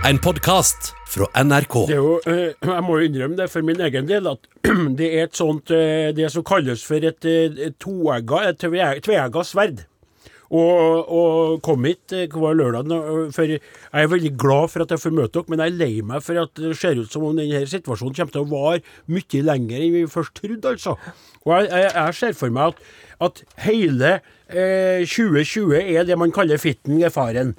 En podkast fra NRK. Er jo, eh, jeg må jo innrømme det for min egen del, at det er et sånt eh, Det som kalles for et eh, toegga, et tveegga sverd. Og, og kom hit hver lørdag, for jeg er veldig glad for at jeg får møte dere, men jeg er lei meg for at det ser ut som om denne situasjonen kommer til å vare mye lenger enn vi først trodde, altså. Og jeg, jeg, jeg ser for meg at, at hele eh, 2020 er det man kaller fitten. Eh,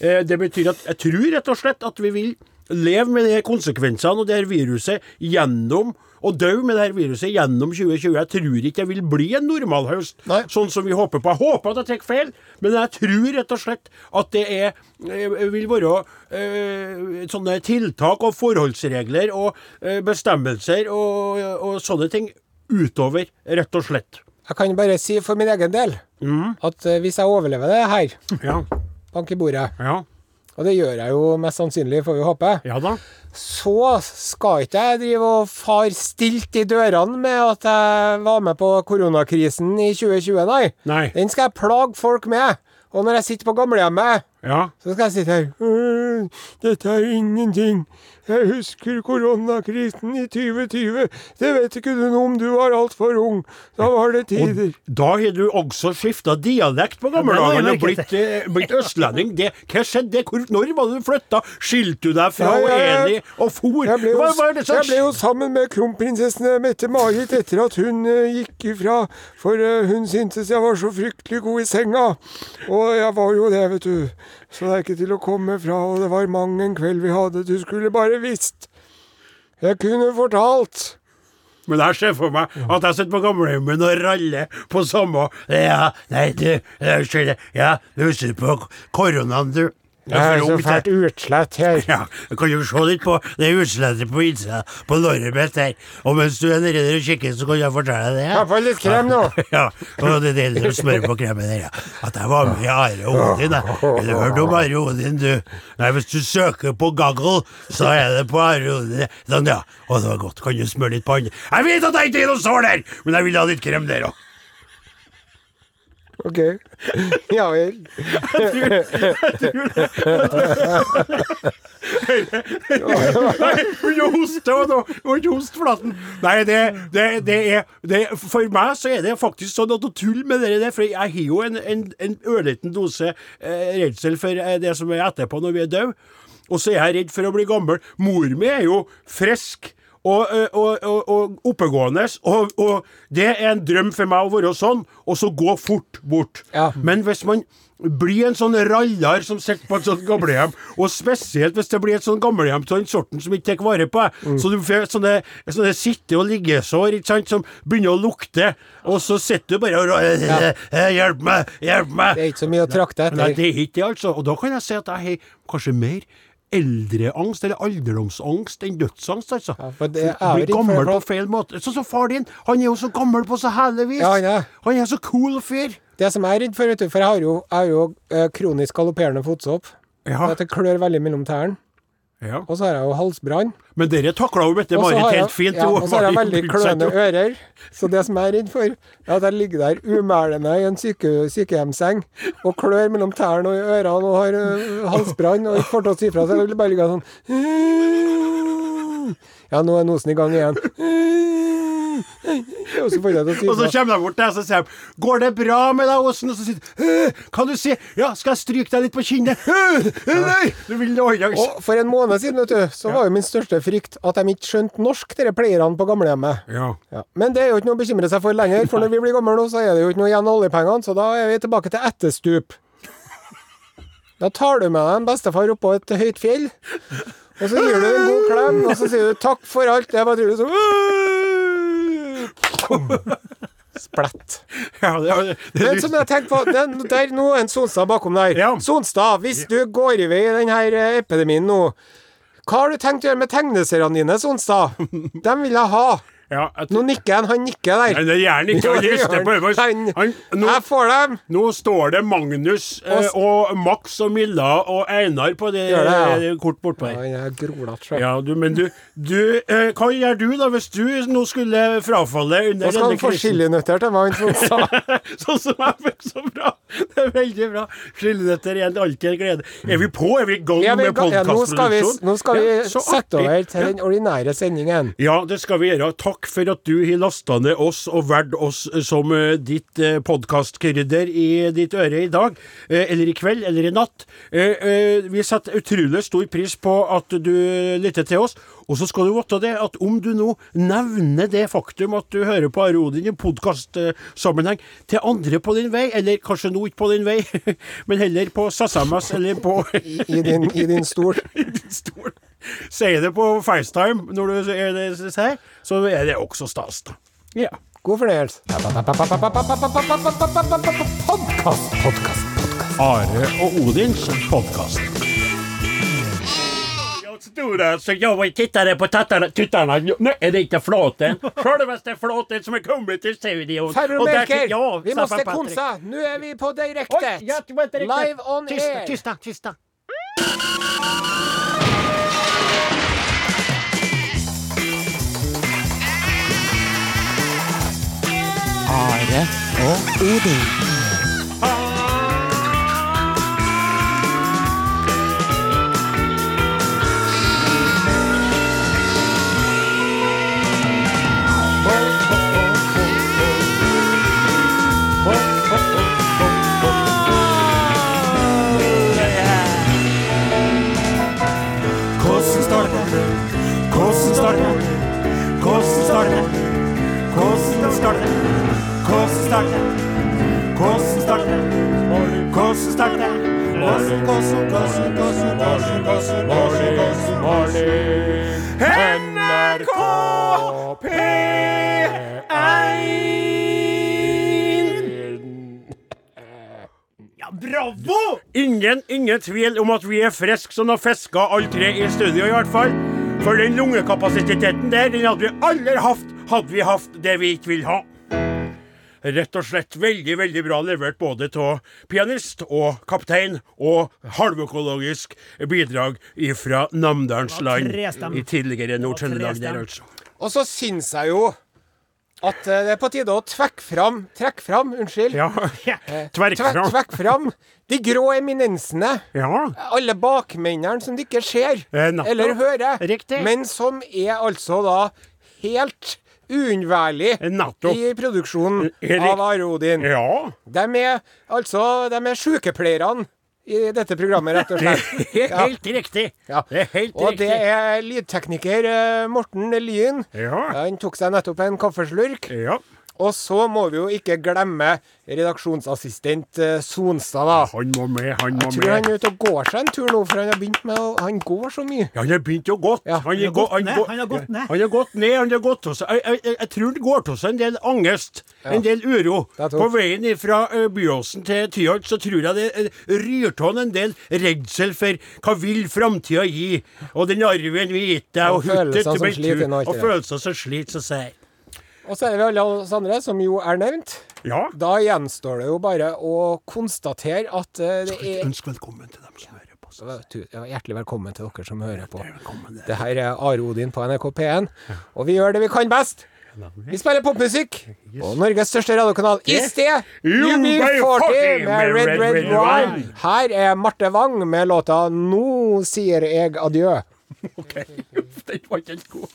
det betyr at jeg tror rett og slett at vi vil leve med de konsekvensene og det her viruset gjennom og dø med det her viruset gjennom 2020. Jeg tror ikke det vil bli en normalhøst, Nei. sånn som vi håper på. Jeg håper at jeg tar feil, men jeg tror rett og slett at det er, eh, vil være øh, sånne tiltak og forholdsregler og øh, bestemmelser og, og sånne ting utover, rett og slett. Jeg kan bare si for min egen del at eh, hvis jeg overlever det her, Ja. Bank i bordet, Ja. og det gjør jeg jo mest sannsynlig, får vi håpe, Ja da. så skal ikke jeg drive og far stilt i dørene med at jeg var med på koronakrisen i 2020, nei. Nei. Den skal jeg plage folk med. Og når jeg sitter på gamlehjemmet. Så skal jeg sitte her «Øh, Dette er ingenting. Jeg husker koronakrisen i 2020. Det vet ikke du noe om, du var altfor ung. Da var det tider. Og da har du også skifta dialekt på gamle Ja, dager og blitt, eh, blitt østlending. Det, hva skjedde? Hvor, når var det du flytta? Skilte du deg fra Ja. Eli og for? Jeg ble, jo, Hva det jeg ble jo sammen med kronprinsessen Mette-Marit etter at hun uh, gikk ifra, for uh, hun syntes jeg var så fryktelig god i senga. Og jeg var jo det, vet du. Så det er ikke til å komme fra, og det var mang en kveld vi hadde, du skulle bare visst. Jeg kunne fortalt. Men jeg ser for meg at jeg sitter på gamlehjemmet og raller på samme Ja, nei, du, unnskyld. Ja, du sitter på koronaen, du. Det er så fælt utslett her. Ja, jeg kan jo se litt på det utslettet på innsida på låret mitt her. Og mens du er nedi der og kikker, så kan jeg fortelle deg det. Ta på litt krem nå. Ja, og det gjelder å smøre på kremen der, ja. At jeg var med i Are Odin, jeg. Har du hørt om Are Odin, du? Nei, hvis du søker på Gaggle, så er det på Are Odin. Sånn, ja. Å, det var godt. Kan du smøre litt på andre? Jeg vet at jeg ikke er noe sår der, men jeg vil ha litt krem der òg. Ok. Ja vel. Nei, begynn å hoste og ikke host flaten. Nei, det, det, det er det, For meg så er det faktisk sånn at å tulle med det der, for jeg har jo en, en, en ørliten dose eh, redsel for eh, det som er etterpå når vi er døde. Og så er jeg redd for å bli gammel. Mor mi er jo frisk. Og, og, og, og oppegående, og, det er en drøm for meg å være sånn, og så gå fort bort. Ja. Men hvis man blir en sånn rallar som sitter på et sånt gamlehjem, og spesielt hvis det blir et sånt gamlehjem av den sorten som ikke tar vare på deg, så du får sånne, sånne sitte- og liggesår ikke sant, som begynner å lukte, og så sitter du bare og Ja. «Eh, Hjelp meg! Hjelp meg! Det er ikke så mye å trakte Nei, etter. det er ikke det, altså. Og da kan jeg si at jeg har kanskje mer eldreangst, eller alderdomsangst, enn dødsangst, altså. Ja, for det er Blir gammel på feil måte. Sånn som far din. Han er jo så gammel på så herlig vis. Ja, han er. Han er så cool fyr. Det som jeg er redd for, vet du, for jeg har jo, jeg har jo eh, kronisk galopperende fotsopp. Ja. At det klør veldig mellom tærne. Ja. Og så har jeg jo halsbrann. Men dere takla jo dette Og så Marit helt fint. Ja, og så har jeg veldig kløende ører. Så det som jeg er redd for, er at jeg ligger der umælende i en syke, sykehjemsseng og klør mellom tærne og i ørene og har uh, halsbrann og ikke får til å si fra. Så jeg vil bare ligge sånn Ja, nå er nosen i gang igjen. Og så Og så kommer de bort til deg og sier de, 'Går det bra med deg, Åsen?' Og så sier de, «Øh, 'Kan du si Ja, skal jeg stryke deg litt på kinnet?' «Øh, øh, Nei! Du vil noe. Og for en måned siden, vet du, så var jo min største frykt at de ikke skjønte norsk, disse pleierne på gamlehjemmet. Ja. Ja. Men det er jo ikke noe å bekymre seg for lenger, for når vi blir gamle nå, så er det jo ikke noe igjen av oljepengene, så da er vi tilbake til etterstup. Da tar du med deg en bestefar oppå et høyt fjell, og så gir du en god klem, og så sier du 'takk for alt'. Det er bare tror du sånn Splett. ja det, det, det, Men som jeg tenker på, den, der nå er en Sonstad bakom der. Ja. Sonstad, hvis du går i vei i denne epidemien nå, hva har du tenkt å gjøre med tegneseriene dine, Sonstad? Dem vil jeg ha. Ja, at, Nå nikker han. Han nikker der. Nei, det gjør han ikke. Han rister på øynene. Han- Han, nå, Jeg får dem! nå står det Magnus eh, Og- Max og Milla og Einar på det, det, ja. kort bortpå Ja, her. Han er grålete, sjø. Ja, du, men du, du eh, Hva gjør du da hvis du nå skulle frafalle under Nå skal han få krisen? chilinøtter til meg, han sa. sånn som jeg fikk så bra. Det er veldig bra. Chilinøtter er alltid en glede. Er vi på? Er vi i gang Ja, med men, ja, nå skal vi, nå skal vi Ja, sette over til den ordinære sendingen. Ja, det skal vi gjøre. Takk for at du har lasta ned oss og valgt oss som eh, ditt uh, podkastkrydder i ditt øre i dag. eh, eller i kveld, eller i natt. Eh, eh, vi setter utrolig stor pris på at du lytter til oss. Og så skal du vite det at om du nå nevner det faktum at du hører på Are Odin i podkastsammenheng til andre på din vei, eller kanskje nå ikke på din vei, men heller på SMS eller på I, i, din, I din stol. i din stol. Sier det på FaceTime når du er det sier, så er det også stas, da. Ja. God fornøyelse. Podkast, podkast, podkast. Are og Odins podkast. Stora, så jag tittade på tattarna, tuttarna. Nej, är det inte flåten. Självaste flåten som är kommit till studion. Farbror Och där- Melker, ja, vi måste konsa. Nu är vi på Oj, direktet. jag var direktet. Live on tysta, air. Tysta, tysta. Are og Odin. Hvordan starter? Hvordan starter? Hvordan starter det? Starter det? Starter det? Hvordan, hvordan, hvordan, hvordan, hvordan, hvordan, hvordan, hvordan? NRK P1 Ja, bravo! Ingen, ingen tvil om at vi er friske som noen fisker, alle tre i studio i hvert fall. For den lungekapasiteten der, den hadde vi aldri hatt, hadde vi hatt det vi ikke vil ha. Rett og slett veldig, veldig bra levert både av pianist og kaptein og halvøkologisk bidrag fra Namdalens land i tidligere Nord-Trøndelag der, altså. Og så syns jeg jo at eh, det er på tide å trekke fram Trekke fram, unnskyld. Ja, tverk Tvekk, fram. tvekk fram de grå eminensene. Ja, Alle bakmennene som du ikke ser Eh, eller hører, Riktig. men som er altså da helt uunnværlig i produksjonen Erik. av Are Odin. Ja. De er altså De er sykepleierne i dette programmet, rett og Det slett. er Ja. helt riktig. Ja. Det er helt Og det er lydtekniker eh, Morten Lyn. Ja. Han tok seg nettopp en kaffeslurk. Ja. Og så må vi jo ikke glemme redaksjonsassistent eh, Sonstad, da. Han må med, han må med. Jeg tror han er ute og går seg en tur nå, for han har begynt med å Han går så mye. Ja, han har begynt å gå. Ja. Han, har er gå- gått ned, han har gått ned. Han har gått ned, han har gått til seg. Jeg, jeg, jeg, jeg tror det går til seg en del angst, en del uro. På veien fra Byåsen til Tyholt så tror jeg det eh, ryr av en del redsel for hva vil framtida gi, og den arven vi gitt deg, og Og huttet til og følelser som sliter, så sier. Og så er det vi alle oss andre, som jo er nevnt. Ja. Da gjenstår det jo bare å konstatere at eh, det er Ønsk velkommen til dem som hører på. Så. Ja, Hjertelig velkommen til dere som hører på. Det her er Are Odin på NRK P1, og vi gjør det vi kan best. Vi spiller popmusikk på Norges største radiokanal i sted. UB40 med Red Red Wine. Her er Marte Wang med låta 'Nå sier jeg adjø'. OK. Den var ikke helt god.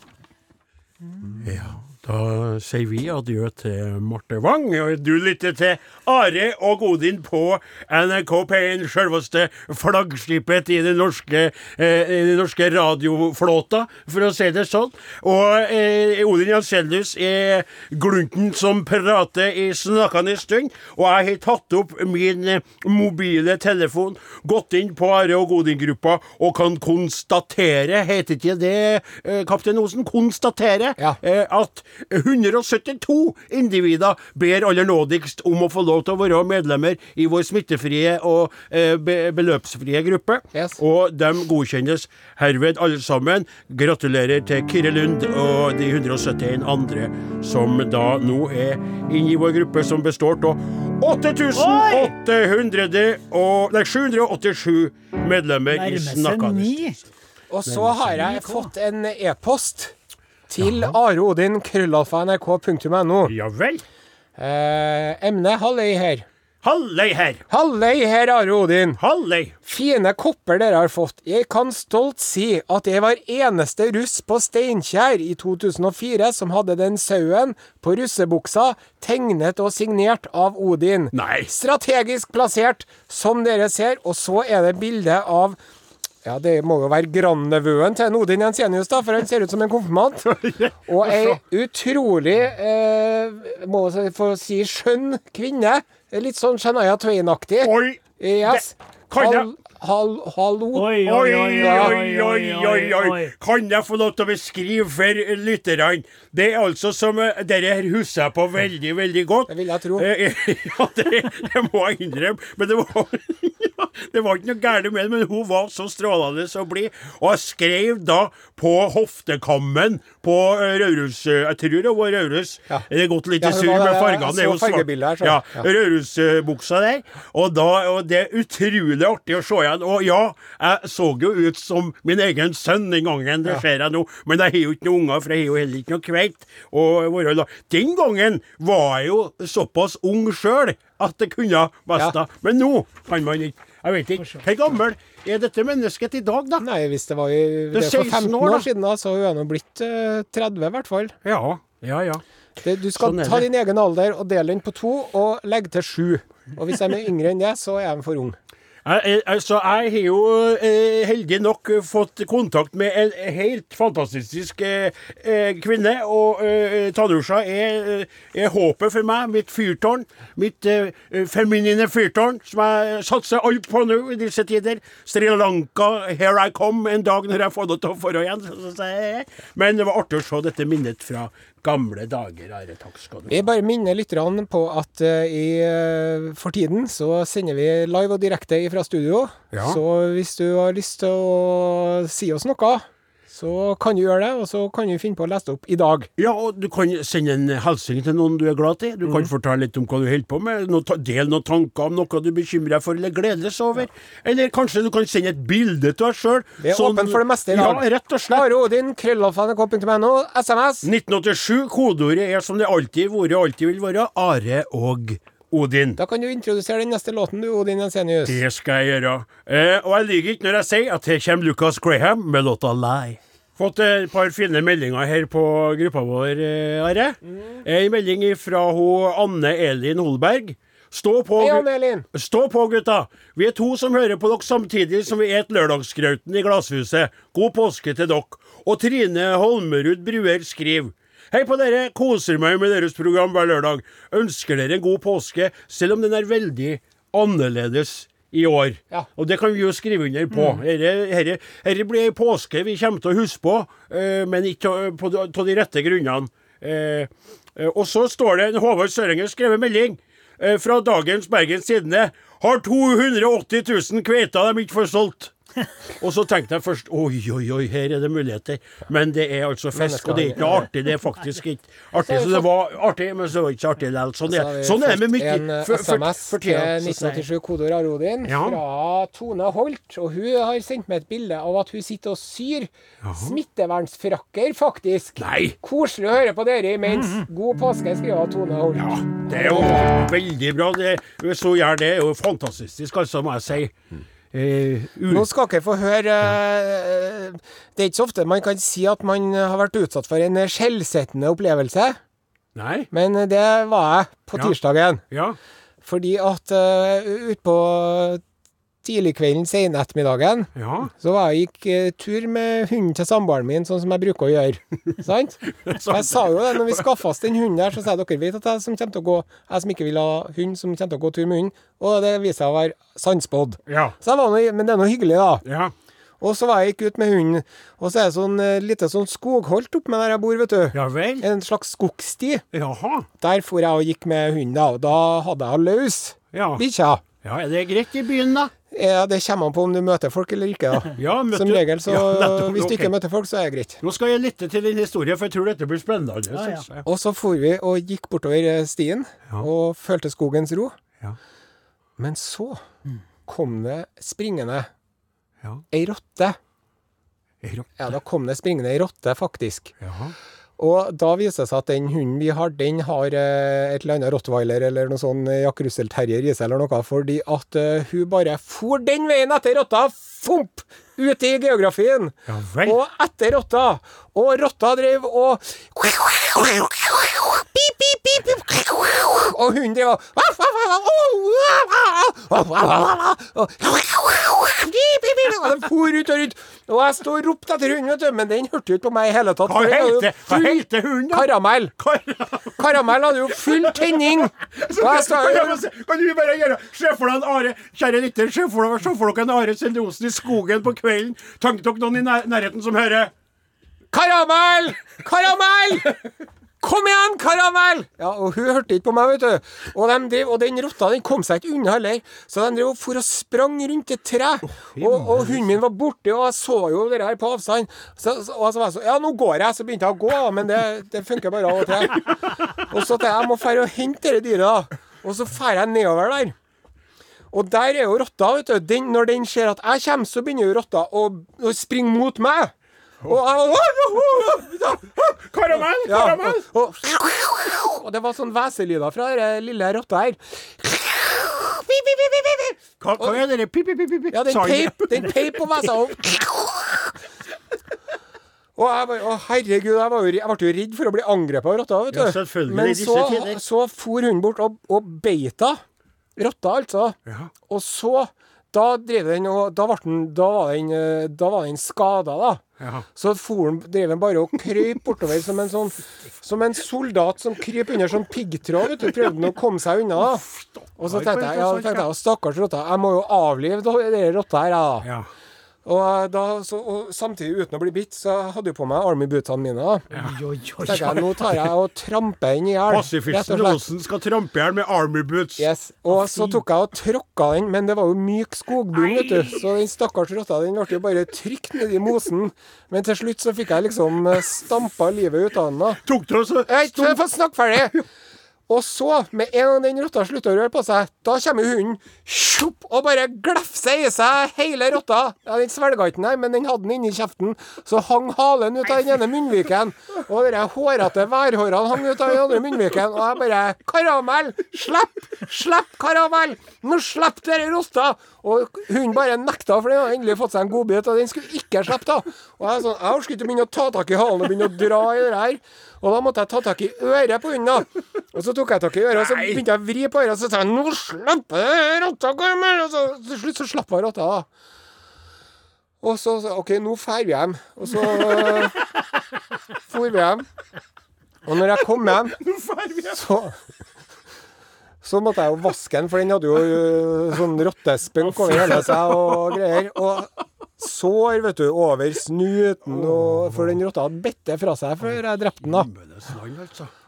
Ja, da sier vi adjø til Marte Wang, og du lytter til Are og Odin på NRK P1, selveste flaggskipet i den norske, eh, den norske radioflåta, for å si det sånn. Og eh, Odin Janselius er glunten som prater i snakkende stund, og jeg har tatt opp min eh, mobile telefon, gått inn på Are og Odin-gruppa og kan konstatere, heter ikke det, eh, kaptein Osen, konstatere Ja. eh, at 172 individer ber aller nådigst om å få lov til å være medlemmer i vår smittefrie og eh, be beløpsfrie gruppe. Yes. Og de godkjennes herved alle sammen. Gratulerer til Kyrre Lund og de 171 andre som da nå er inne i vår gruppe, som består av 8800 og, nei, 787 medlemmer i Nærmer seg Snakka. ni. Og så har jeg fått en e-post til Are Odin, krøllalfa nrk.no. Ja vel. Eh, emne halløy her. Halløy her. Halløy her, Are Odin. Halløy. Fine kopper dere har fått. Jeg kan stolt si at jeg var eneste russ på Steinkjer i 2004 som hadde den sauen på russebuksa, tegnet og signert av Odin. Nei. Strategisk plassert, som dere ser, og så er det bilde av ja, det må jo være grandnevøen til Odin Jensenius, da, for han ser ut som en konfirmant. Og ei utrolig, eh, må jeg få si, skjønn kvinne. Litt sånn Shania Twain-aktig. Oi. Yes. kan jeg- hallo. Oi, Oi, oi, oi, oi, oi. Kan jeg få lov til å beskrive for lytterne? Det er altså som eh, Dere her husker jeg på veldig, veldig godt. Det vil jeg tro. Eh, Ja, det, det må jeg innrømme. Men det var Det var ikke noe galt med det, men hun var så strålende og blid. Og jeg skrev da på hoftekammen på eh, Røros Jeg tror det var Røros. Ja. Det er gått litt Ja, i surr med fargene. Det er jo svart. her, så. Ja, Ja. Rørosbuksa der. Og, da, og det er utrolig artig å se igjen. Og ja, jeg så jo ut som min egen sønn den gangen, det ser jeg nå. Men jeg har jo ikke noen unger, for jeg har jo heller ikke noe kveit. Og være la- den gangen var jeg jo såpass ung sjøl at det kunne besta. Men nå kan man ikke. Jeg vet ikke. Hvor gammel er dette mennesket i dag, da? Nei, hvis det var i, det er for 15 år, da. siden, da, så er hun blitt uh, 30 i hvert fall. Ja, ja, ja. Det, du skal Sånn ta din egen alder og dele den på to, og legge til sju. Og hvis de er yngre enn det, så er de for unge. Jeg, altså, jeg har jo eh, heldig nok fått kontakt med en helt fantastisk eh, eh, kvinne. Og eh, Tanusha er, er håpet for meg. Mitt fyrtårn. Mitt feminine fyrtårn, som jeg satser alt på nå i disse tider. Sri Lanka, here I come, en dag når jeg får lov til å dra igjen. Men det var artig å se dette minnet fra gamle dager. Are. Takk skal du ha. Jeg bare minner lytterne på at uh, i, eh, for tiden så sender vi live og direkte fra studio. Ja. Så hvis du har lyst til å si oss noe, så kan du gjøre det, og så kan du finne på å lese det opp i dag. Ja, og du kan sende en hilsen til noen du er glad i. Du kan fortelle litt om hva du holder på med. Noe, ta- del noen tanker om noe du bekymrer deg for eller gledes over. Eller kanskje du kan sende et bilde til deg sjøl. Vi er åpne for det meste i dag. Ja, rett og slett. Are Odin, krøllalfa.nrk.no, SMS. 1987. Kodeordet er som det alltid har vært og alltid vil være Are og Odin. Da kan du introdusere den neste låten, du, Odin Jensenius. Det skal jeg gjøre. Eh, og jeg lyver ikke når jeg sier at her kommer Lucas Graham med låta 'Lie'. Fått et par fine meldinger her på gruppa vår, eh, Are. En melding fra Anne Elin Holberg. Stå på, Hei, Anne Elin. Stå på, gutta! Vi er to som hører på dere samtidig som vi et lørdagsgrauten i Glasshuset. God påske til dere. Og Trine Holmerud Bruer skriver Hei på dere, koser meg med deres program hver lørdag. Ønsker dere en god påske, selv om den er veldig annerledes i år. Ja. Og det kan vi jo skrive under på. Dette herre blir ei påske vi kommer til å huske på, eh, men ikke av- på de- rette grunnene. Eh, eh, og så står det en Håvard Sørenger skrevet melding eh, fra dagens Bergens Tidende. Har 280 000 kveiter de ikke får solgt. Og så tenkte jeg først oi, oi, oi, her er det muligheter. Men det er altså fisk, og det er ikke noe artig. Det er faktisk ikke artig. Så det var artig, men så var det ikke artig likevel. Sånn, sånn er det med mye. En eh, SMS til sier jeg- 1987 kodeord Arodin Ja. fra Tone Holt. Og hun har sendt meg et bilde av at hun sitter og syr smittevernsfrakker, faktisk. Nei. Koselig å høre på dere imens. God påske, skriver Tone Holt. Ja, det er jo veldig bra. Det, så gjør det er jo fantastisk, altså, må jeg si. Eh, u- Nå skal dere få høre uh, Det er ikke så ofte man kan si at man har vært utsatt for en skjellsettende opplevelse, Nei? men det var jeg på Ja. tirsdagen. Ja. Fordi at uh, utpå tidligkvelden, sen ettermiddagen, Ja. så var jeg gikk eh, tur med hunden til samboeren min, sånn som jeg bruker å gjøre. Sant? Jeg sa jo det når vi skaffa oss den hunden der, så sa jeg dere vet at jeg som kommer til å gå Jeg som ikke vil ha hund, som kommer til å gå tur med hunden. Og det viser seg å være sannspådd. Ja. Så men det er nå hyggelig, da. Ja. Og så var jeg gikk ut med hunden, og så er det sånn eh, lite sånn skogholt oppe med der jeg bor, vet du. Ja vel? En slags skogsti. Jaha. Der for jeg og gikk med hunden, da. Og da hadde jeg løs Ja. bikkja. ja. Er det greit i byen, da? Ja, det kommer an på om du møter folk eller ikke, da. Ja, møtte- Som regel, så Ja, nettopp, hvis du ikke ikke møter folk, så er det greit. Nå skal jeg lytte til din historie, for jeg tror dette blir spennende. Ja, ja. Og så for vi og gikk bortover eh, stien Ja. og følte skogens ro. Ja. Men så kom det springende Ja. ei rotte. Ei rotte. Ja, da kom det springende ei rotte, faktisk. Jaha. Og da viser det seg at den hunden vi har, den har eh, et eller annet rottweiler eller noe sånn eh, Jack Russell Terrier i seg eller noe, fordi at eh, hun bare for den veien etter rotta, fomp, ut i geografien. Ja. Og etter rotta. Og rotta drev og Pip, pip, pip, pip. Og hunden drev og Og den for ut og rundt. Og jeg sto og ropte etter hunden, vet du, men den hørte jo ikke på meg i hele tatt. Hva heter, hunden. Karamell. Karamell hadde jo full tenning. Kan, du bare gjøre Se for deg en Are Kjære lytter, se for dere, se for dere en Are Sende Osen i skogen på kvelden. Tenk dere noen i nærheten som hører Karamell! Karamell! Kom igjen, karamell! Ja, og hun hørte ikke på meg, vet du. Og, de drev, og den rotta den kom seg ikke unna heller. Så de drev og for og sprang rundt et tre. Og, og hunden min var borte, og jeg så jo det her på avstand. Så, så, og så var jeg så Ja, nå går jeg. Så begynte jeg å gå, men det, det funker bare av og til. Og så tenkte jeg jeg må dra og hente det dyret, da. Og så drar jeg nedover der. Og der er jo rotta, vet du. Den, når den ser at jeg kommer, så begynner jo rotta å, å springe mot meg. Karamell! Karamell! og, det var sånn hveselyder fra den lille rotta her. Hva, hva er det? Ja, den peip, den peip på. Og, og jeg bare, å herregud, jeg, var jo, jeg ble jo redd for å bli angrepet av rotta. vet du. Ja, Men så, så for hun bort og, og beita. Rotta, altså. Ja. Og så da drev den og Da, den, da var den, eh, da var den skada, da. Ja. Så foren drev den bare og krøp bortover som en sånn Som en soldat som kryper under sånn piggtråd. vet du, Prøvde den å komme seg unna. da. Og så tenkte jeg ja, tenkte jeg, stakkars rotta, jeg må jo avlive denne rotta her, jeg, da. Ja. Og, eh, da, så, og samtidig, uten å bli bitt, så hadde jeg på meg Army-bootene mine. Ja. Jo, jo, jo, jeg, nå tar jeg og tramper den i hjel. Pasifisten. Osen skal trampe i hjel med army boots. Yes. Og så tok jeg og tråkka den, men det var jo myk skogbunn, vet du. Så den stakkars rotta den ble jo bare trykt nedi mosen. Men til slutt så fikk jeg liksom eh, stampa livet ut av den. Tok du også jeg får snakke ferdig! Og så, med en gang den rotta slutter å røre på seg, da kommer hunden tjopp, og bare glefser i seg hele rotta. Ja, Den svelga ikke her, men den hadde den inni kjeften. Så hang halen ut av den ene munnviken. Og de hårete værhårene hang ut av den andre munnviken. Og jeg bare Karamell! Slipp! Slipp karamell! Nå slipp dere rotta! Og hunden bare nekta, for den hadde endelig fått seg en godbit, og den skulle ikke slippe, da. Og jeg, sånn, jeg orker ikke å begynne å ta tak i halen og begynne å dra i det her. Og da måtte jeg ta tak i øret på hunden, da. Og så tok jeg tak i øret, og så begynte jeg å vri på øret, og så sa jeg 'Nå slipper rotta, Karamell!' Og så til slutt så slapp jeg rotta, da. Og så sa jeg, OK, nå drar vi hjem. Og så for vi hjem. Og når jeg kom hjem, så så måtte jeg jo vaske den, for den hadde jo øh, sånn rottespunk over hele seg og greier. Og sår, vet du, over snuten, og, for den rotta hadde bitt det fra seg før jeg drepte den. da.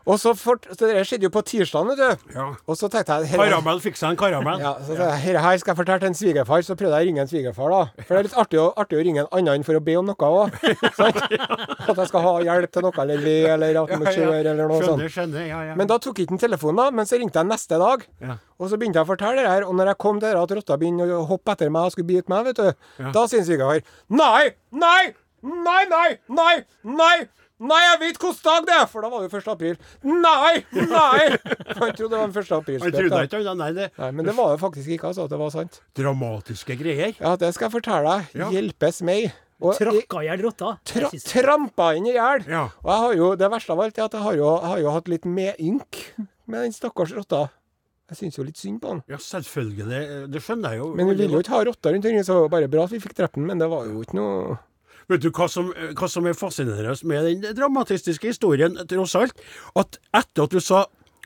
Og så, for, så det skjedde jo på tirsdagen, vet du. Ja. Og så tenkte jeg Karamell fikk seg en karamell. ja, så tenkte jeg, her, her skal jeg fortelle til en svigerfar, så prøvde jeg å ringe en svigerfar, da. For det er litt artig å, artig å ringe en annen for å be om noe òg. At jeg skal ha hjelp til noe, eller le, eller at han må kjøre, eller noe sånt. Skjønner. Ja, ja. Men da tok ikke han telefonen, da, men så ringte jeg neste dag. Ja. Og så begynte jeg å fortelle det her, og når jeg kom til at rotta begynte å hoppe etter meg og skulle bite meg, vet du, da sier svigerfar Nei! Nei! Nei, nei! Nei! Nei! Nei, jeg vet hvilken dag det er! For da var det jo 1. april. Nei! Nei! Han trodde det var en 1. april-spøk. Nei, det Nei, men det var det faktisk ikke, altså. At det var sant. dramatiske greier. Ja, det skal jeg fortelle deg. Ja. Hjelpes meg. Og Tråkka i hjel rotta. tra trampa inn i hjel. Ja. Og jeg har jo, det verste av alt er at jeg har jo, jeg har jo hatt litt medynk med den stakkars rotta. Jeg syns jo litt synd på han. Ja, selvfølgelig. Det skjønner jeg jo. Men vi ville jo ikke ha rotta rundt omkring, så det var bare bra at vi fikk drept den, men det var jo ikke noe Vet du hva som, hva som er fascinerende med den dramatistiske historien, tross alt? At etter at du sa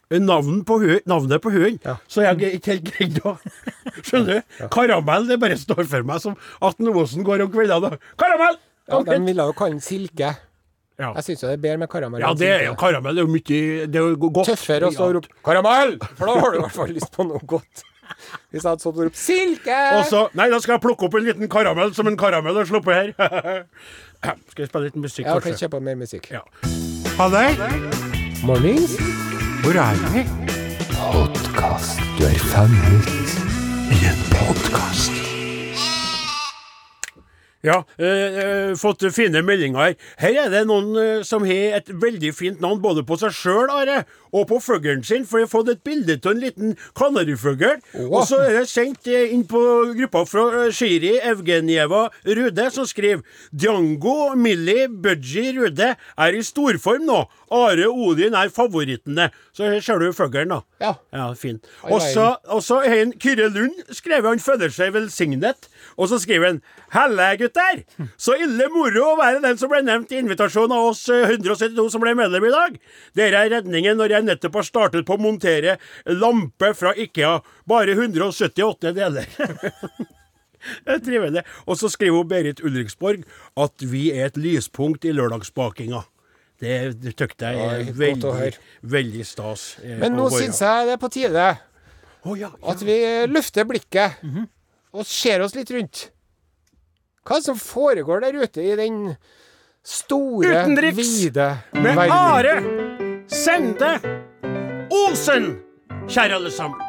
Navnet på navnet på hunden, så jeg ikke helt greid å Skjønner du? Karamell, det bare står for meg som at Osen går om kveldene Karamell! Ja, de ville jo kalle den Silke. Ja. Jeg syns det er bedre med karamell. Ja, det er jo karamell. Det er jo mye Det er jo godt. Tøffere å stå og rope 'karamell', for da har du i hvert fall lyst på noe godt. Hvis jeg hadde stått og ropt 'silke'! Og så Nei, da skal jeg plukke opp en liten karamell som en karamell har sluppet her. skal vi spille litt musikk, Ja, kan kanskje? kjøpe mer musikk. Ja. Halløy! Mornings. Hvor er vi? Podkast. Du er fanget I en podkast. Ja, eh, eh, fått fine meldinger her. Her er det noen eh, som har et veldig fint navn både på seg sjøl, Are, og på fuglen sin. For jeg har fått et bilde av en liten kanarifugl. Og så er det sendt eh, inn på gruppa fra eh, Shiri Evgenjeva Rude, som skriver Django, Millie, Budgie Rude er i storform nå. Are Odin er favorittene. Så her ser du fuglen, da. Ja. Ja, fin. Og så har Kyrre Lund skrevet han føler seg velsignet. Og så skriver han Helle, gutter! Så ille moro å være den som ble nevnt i invitasjonen av oss eh, 172 som ble medlem i dag. Dere er redningen når jeg nettopp har startet på å montere lampe fra Ikea. Bare 178 deler. Det er trivelig. Og så skriver hun Berit Ulriksborg at vi er et lyspunkt i lørdagsbakinga. Det, det jeg er veldig, veldig stas. eh, Men nå syns jeg det er på tide oh, ja, ja. at vi løfter blikket og ser oss litt rundt. Hva som foregår der ute i den store, Utenriks vide Med verden? Are Sende Olsen, kjære alle sammen.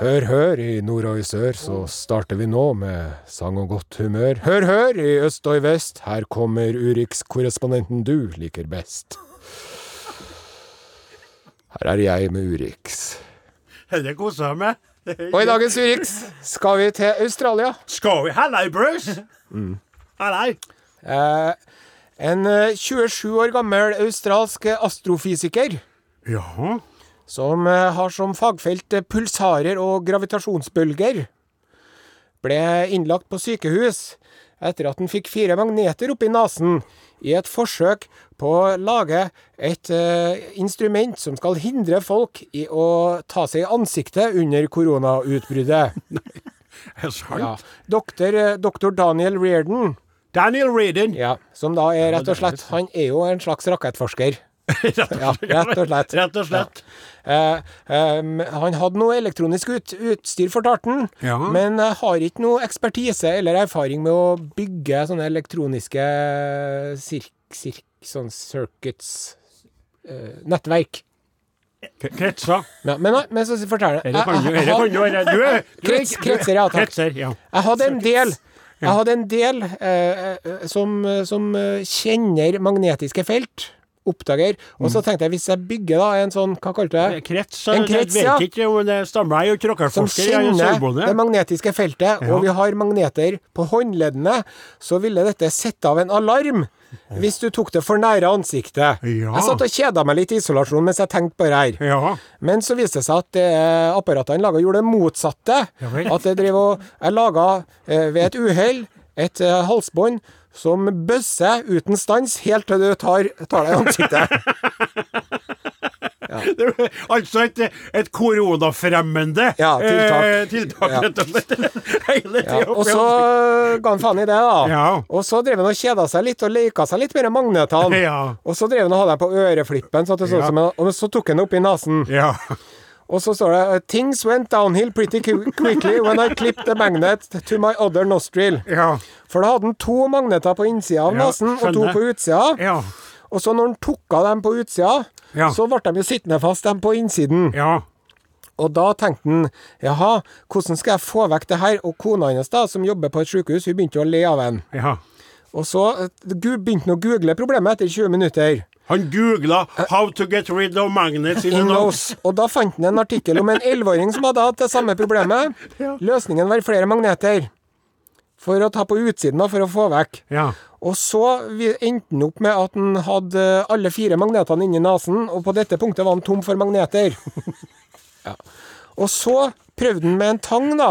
Hør, hør, i nord og i sør så starter vi nå med sang og godt humør. Hør, hør, i øst og i vest, her kommer Urix-korrespondenten du liker best. Her er jeg med Urix. Dette koser jeg meg. Og i dagens Urix skal vi til Australia. Skal vi Hallei, Bruce. Mm. Hallei. Eh, en eh, 27 år gammel australsk astrofysiker Ja. som eh, har som fagfelt eh, pulsarer og gravitasjonsbølger, ble innlagt på sykehus etter at han fikk fire magneter oppi nesen i et forsøk på å lage et eh, instrument som skal hindre folk i å ta seg i ansiktet under koronautbruddet. Er det sant? Ja. Doktor, eh, doktor Daniel Reardon, Daniel Reardon. ja, som da er rett og slett Han er jo en slags rakettforsker. Ja, rett og slett. Rett og slett. Eh, eh, han hadde noe elektronisk ut, utstyr, fortalte han, Ja. men eh, har ikke noe ekspertise eller erfaring med å bygge sånne elektroniske sirk, sirk, sånn circuits eh, Nettverk. Kretser. Ja, men, men så forteller jeg, Krets- kretser, ja, takk. Kretser, ja. jeg hadde en del jeg hadde en del eh, eh, som, som eh, kjenner magnetiske felt, oppdager, og så tenkte jeg hvis jeg bygger da en sånn, hva kalte du det? Krets, En jeg krets, vet ja. ikke om det stammer. Jeg er jo som tråkkerforsker. Er kjenner det magnetiske feltet, Ja. og vi har magneter på håndleddene, så ville dette sette av en alarm hvis du tok det for nære ansiktet. Ja. Jeg satt og kjeda meg litt i isolasjon mens jeg tenkte på det her. Ja. Men så viste det seg at det apparatene laga, gjorde det motsatte. Ja at jeg driver og Jeg laga eh, ved et uhell et eh, halsbånd som bøsser uten stans helt til du tar, tar deg i ansiktet. Det er altså et, et koronafremmende Ja, tiltak. eh, tiltak Ja. rett og slett. Hele Ja, tida og så ga han faen i det, da. Ja. Og så drev han og kjeda seg litt og leka seg litt med de magnetene. Ja. Og så drev han og hadde dem på øreflippen, så, så, Ja. som og så tok han det opp i nesen. Og så står det Things went downhill pretty quickly when I clipped the magnet to my other nostril. Ja. For da hadde han to magneter på innsida av nesen og to på utsida. Ja. Og så når han tok av dem på utsida, Ja. så ble de jo sittende fast, dem på innsiden. Ja. Og da tenkte han jaha, hvordan skal jeg få vekk det her? Og kona hans, da, som jobber på et sykehus, hun begynte å le av ham. ja. Og så eh, begynte han å google problemet etter 20 minutter. Han googla 'How to get rid of magnets in In nose'. Og da fant han en artikkel om en 11-åring som hadde hatt det samme problemet. Løsningen var flere magneter. For å ta på utsiden, da, for å få vekk. Ja. Og så endte han opp med at han hadde alle fire magnetene inni nesen, og på dette punktet var han tom for magneter. Ja. Og så prøvde han med en tang, da.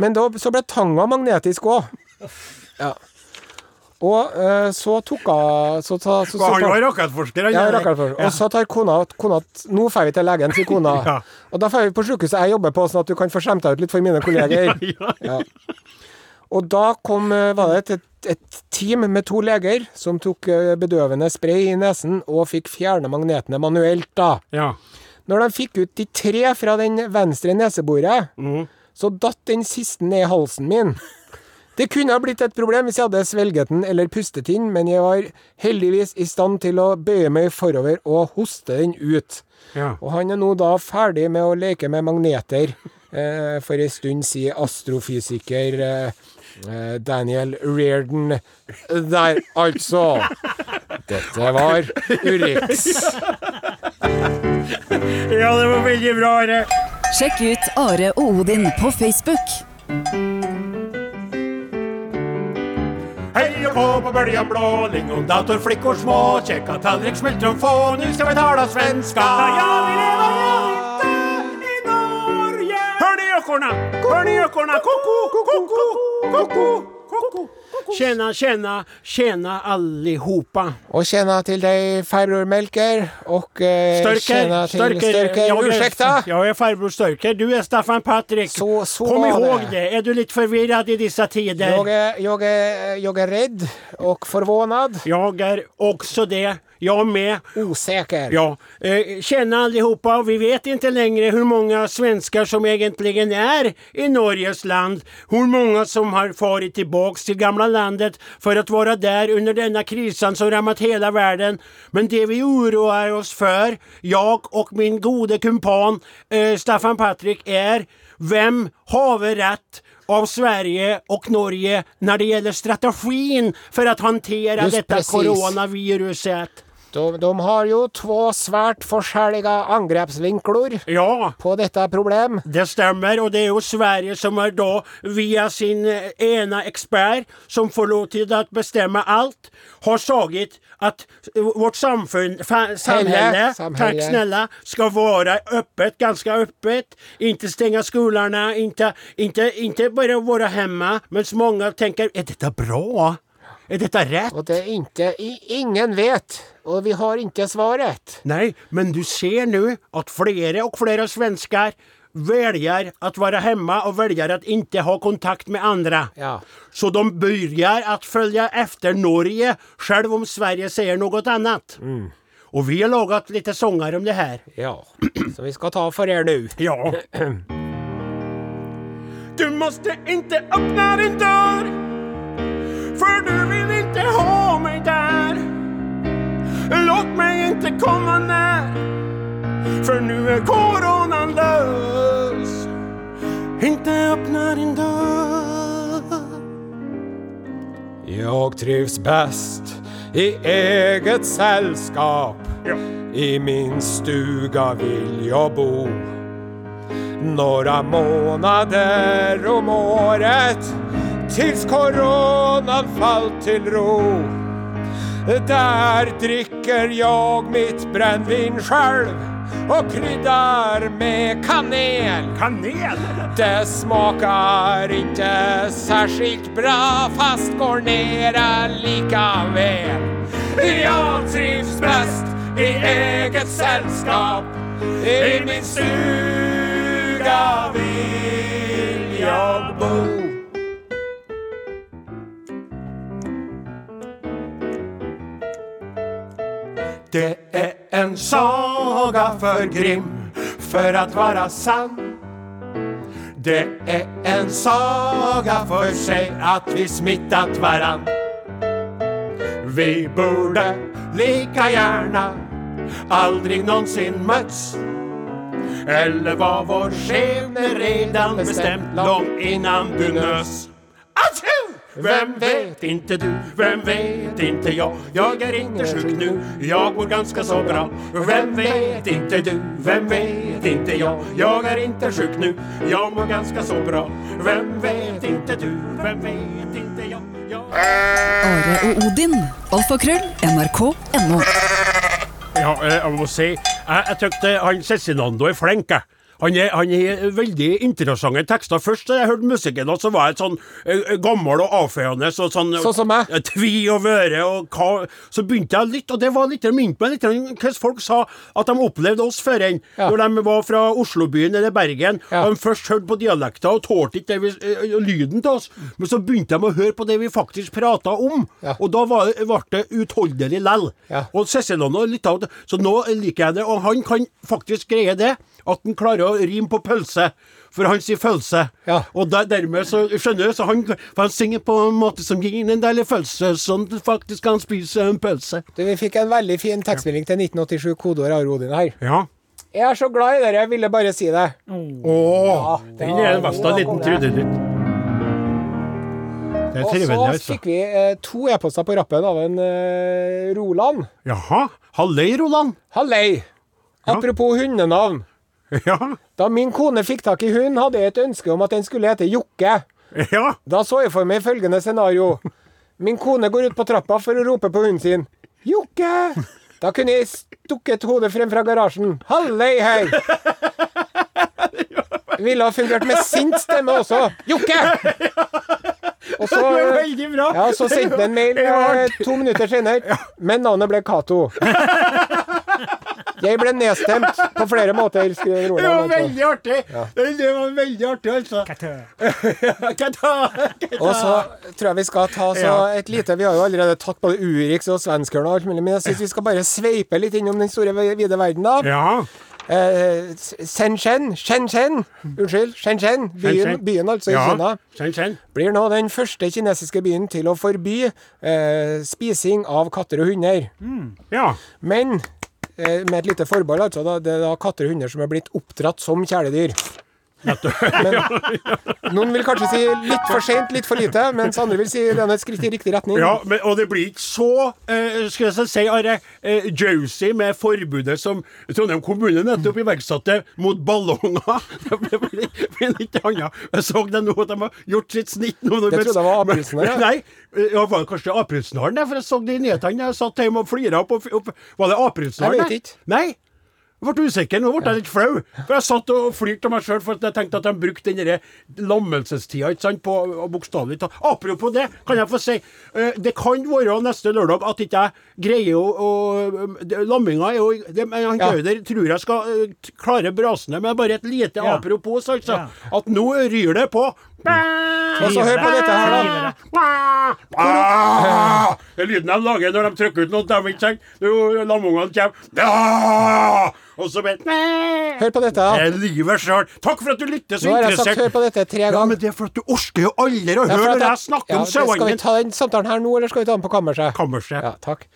Men da, så ble tanga magnetisk òg. Ja. Og eh, så tok hun så, så, så, så, Han var rakettforsker, han. ja, rakkerfører. Og så tar kona, kona Nå drar vi til legen, sier kona. Ja. Og da drar vi på sykehuset jeg jobber på, sånn at du kan få skjemt deg ut litt for mine kolleger. Ja. Og da kom, eh, var det et, et team med to leger som tok eh, bedøvende spray i nesen og fikk fjerne magnetene manuelt, da. ja. Når de fikk ut de tre fra den venstre neseboret, så datt den siste ned i halsen min. Det kunne ha blitt et problem hvis jeg hadde svelget den eller pustet inn, men jeg var heldigvis i stand til å bøye meg forover og hoste den ut. Ja. Og han er nå da ferdig med å leke med magneter, eh, for ei stund sier astrofysiker eh, eh, Daniel Reardon der, altså. Dette var Urix. ja, det var veldig bra. Are. Sjekk ut Are og Odin på Facebook. Hei og gå på bølja blå, Lingondator, datorflickor små, kjekka tallrik, smultron få, nu ska vi tala svenska. Ja, vi lever inte i Norge. Hör ni ekorna? Hör ko-ko, ko-ko, koko, koko. Tjena, tjena, tjena allihopa. Og tjena til deg, farbror Melker og eh, størker, tjena til Størker, Jag är- Ursäkta? Jag är farbror Störker. Du är Staffan Patrik. Så- så Kom var ihåg det. det. Är du lite förvirrad i dessa tider? Jag är, jag, är, jag är rädd och förvånad. Jag är också det. Jag med. Osäker. Ja, eh, allihopa. Vi vet inte längre hur många svenskar som egentligen är i Norges land. Hur många som har farit tillbaks till gamla landet för att vara där under denna krisan som rammat hela världen. Men det vi oroar oss för, jag och min gode kumpan eh, Staffan Patrik, är vem har rätt av Sverige och Norge när det gäller strategin för att hantera Just detta precis. coronaviruset? De, de har jo två svært forskjellige angrepsvinkler Ja, på dette problem. Det stemmer, og det er jo Sverige som er da, via sin ene ekspert, som får lov til å bestemme alt, har sagt att eh, vårt samfunn, samhälle, takk snälla, ska vara öppet, ganska öppet. Inte stänga skolorna, ikke inte, inte bara vara hemma. Men många tänker, är bra? Är dette rett? Og det er ikke i, Ingen vet, og vi har ikke svaret. Nei, men du ser nå at flere og flere svensker velger å være hjemme og velger å ikke ha kontakt med andre. Ja. Så de begynner å følge efter Norge, selv om Sverige sier noe annet. Mm. Og vi har laget litt sånger om det her. ja. Så vi skal ta for dere nå. Ja. Du måste inte öppna din dörr För du vill inte ha mig där. Låt mig inte komma när. För nu är coronan lös. Inte öppna din dörr. Jeg trivs bäst i eget selskap. I min stuga vill jag bo. Några månader om året tills coronan fallt till ro. Där dricker jag mitt brännvin själv och kryddar med kanel. Kanel! Det smakar inte särskilt bra fast går nera lika väl. Jag trivs bäst i eget sällskap. I min stuga vill jag bo. Det är en saga för grim för att vara sann. Det är en saga för sig att vi smittat varann. Vi borde lika gärna aldrig någonsin mötts. Eller var vår skjebne redan bestämt långt innan du nös. Atjo! Vem vet inte du, vem vet inte jag Jag är inte sjuk nu, jag mår ganska så bra. Vem vet inte du, vem vet inte jag Jag är inte sjuk nu, jag mår ganska så bra. Vem vet inte du, vem vet inte jag... Are og Odin. Alfakrøll. NRK.no. Ja, eh, jeg må si Jeg, jeg tykte han Cezinando er flink, jeg. Han har veldig interessante tekster. Først da jeg hørte musikken, så var jeg sånn eh, gammel og avfeiende. Så, sånn, Sånn som meg. eh, Tvi og vøre og hva Så begynte jeg litt, og det var litt minnet meg litt om hvordan folk sa at de opplevde oss før enn. Ja. Når de var fra Oslobyen eller Bergen, Ja. og de først hørte på dialekter og tålte ikke det vi, eh, lyden til oss. Men så begynte de å høre på det vi faktisk prata om, Ja. og da ble det utholdelig lell. Og Cecilano lytta. Så nå liker jeg det, og han kan faktisk greie det. At han klarer å rime på pølse. For han sier følelse. Ja. Og der, dermed så skjønner du, så han, for han synger på en måte som gir en deilig følelse, sånn at faktisk kan spise en pølse. Du, vi fikk en veldig fin tekstmelding til 1987 kodeord Are Odin her. Ja. Jeg er så glad i dere, jeg ville bare si det. Åh, den er den beste liten trudelutt. Og så altså. fikk vi eh, to e-poster på rappen av en eh, Roland. Jaha. Halløy, Roland. Hallei! Apropos hundenavn. Ja. Da min kone fikk tak i hund, hadde jeg et ønske om at den skulle hete Jokke. Ja. Da så jeg for meg følgende scenario. Min kone går ut på trappa for å rope på hunden sin. Jokke! Da kunne jeg stukket hodet frem fra garasjen. Hallei hei! Ville ha fungert med sint stemme også. Jokke! Og så, Det var veldig bra. ja, så sendte han en mail eh, to minutter senere, men navnet ble Cato. Jeg ble nedstemt på flere måter, skriver Det var altså. veldig artig. Det, det var veldig artig, altså. Kata. Og så tror jeg vi skal ta så et lite Vi har jo allerede tatt både Urix og Svenskeren og alt mulig, men jeg syns vi skal bare sveipe litt innom den store, vide verden, da. Ja. Eh, Shenzhen, Shenzhen, unnskyld, Shenzhen, byen, Shenzhen. byen altså i ja. Kina, kjenn. blir nå den første kinesiske byen til å forby eh, spising av katter og hunder. Ja. Men med et lite forbehold, altså. Det er da katter og hunder som er blitt oppdratt som kjæledyr. Men, noen vil kanskje si litt for sent, litt for lite, mens andre vil si det er et skritt i riktig retning. Ja, men, og det blir ikke så eh, skal jeg si, Are, eh, juicy med forbudet som Trondheim kommune nettopp iverksatte mot ballonger. Det blir- litt annet. Jeg så det nå at de har gjort sitt snitt nå. Det trodde jeg var aprilsnarr. Nei, ja, var det kanskje aprilsnarren? For jeg så det i nyhetene. Jeg satt hjemme og flira opp, opp. Var det aprilsnarren? Jeg vet ikke. Nei. Jeg ble usikker. Nå ble jeg litt flau. For jeg satt og flirte av meg sjøl for jeg tenkte at de brukte den lammelsestida ikke sant, på bokstavelig talt. Apropos det, kan jeg få si. eh, Det kan være neste lørdag at ikke jeg greier å, å Lamminga er jo det, Gauder Ja. Tror jeg skal eh, klare brasene, men bare et lite Ja. apropos, altså. At nå ryr det på. Og så hør på dette her, da. Ah! Det er lyden de lager når de trykker ut noe. De ikke? Lamungene kommer. Ah! Og så bare Hør på dette. Det er livet sjøl. Takk for at du lytter så Nå har jeg sagt hør på dette tre ganger. Ja, men det er for at du orker jo aldri å høre når jeg snakker om sauene Skal vi ta den samtalen her nå, eller skal vi ta den på kammerset? Kammerset. Ja, takk.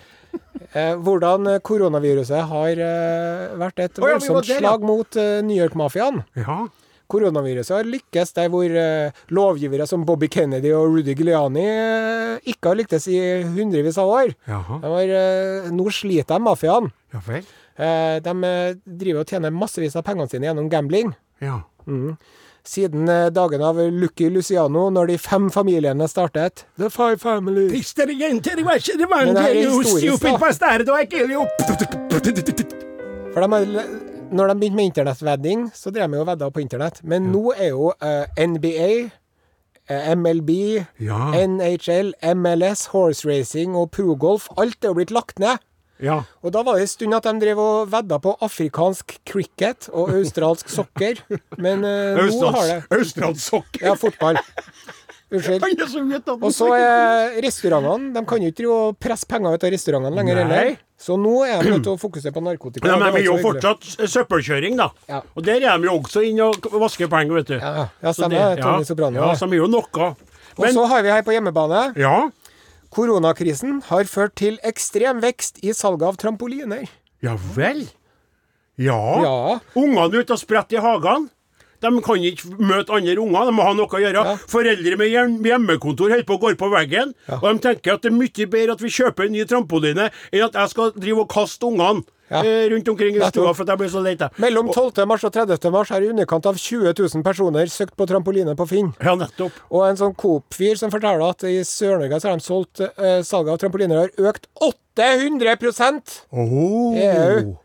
Eh, hvordan eh, koronaviruset har eh, vært et voldsomt slag mot eh, New York-mafiaen. Ja. Koronaviruset har lykkes der hvor eh, lovgivere som Bobby Kennedy og Rudy Giuliani eh, ikke har lyktes i hundrevis av år. Var, De eh, nå sliter de, mafiaen. Ja vel. Eh, de driver og tjener massevis av pengene sine gjennom gambling. Ja. Siden eh, dagen av Lucky Luciano, når de fem familiene startet The Five Families. Men det er you stupid kill you. For de har, når de begynte med internettvedding, så drev jo og vedda på internett. Men nå er jo uh, NBA, eh, MLB, Ja. NHL, MLS, horse racing og progolf, alt er jo blitt lagt ned. Ja. Og da var det en stund at de drev og vedda på afrikansk cricket og australsk sokker. Men uh, nå har det Australsk sokker! Ja, fotball. Unnskyld. Han er så mye Og så er restaurantene De kan jo ikke presse penger ut av restaurantene lenger heller. Så nå er de nødt til å fokusere på narkotika. Ja, Men vi de er jo hyggelig. fortsatt søppelkjøring, da. Ja. Og der er de jo også inne og vasker penger, vet du. Ja, ja, stemmer. det- Tony Soprano. Ja, så de er jo noe. Og så har vi her på hjemmebane Ja. Koronakrisen har ført til ekstrem vekst i salget av trampoliner. Ja vel? Ja. Ja. Ungene ute og spretter i hagene. De kan ikke møte andre unger, de må ha noe å gjøre. Ja. Foreldre med hjem- hjemmekontor holder på å gå på veggen. Og de tenker at det er mye bedre at vi kjøper en ny trampoline, enn at jeg skal drive og kaste ungene Ja. eh, rundt omkring i stua for jeg blir så lei. Mellom Og- 12. mars og 30. mars har i underkant av 20 000 personer søkt på trampoline på Finn. Ja, nettopp. Og en sånn Coop-fyr som forteller at i Sør-Norge så har de solgt eh, salget av trampoliner har økt 800 Oh. EU.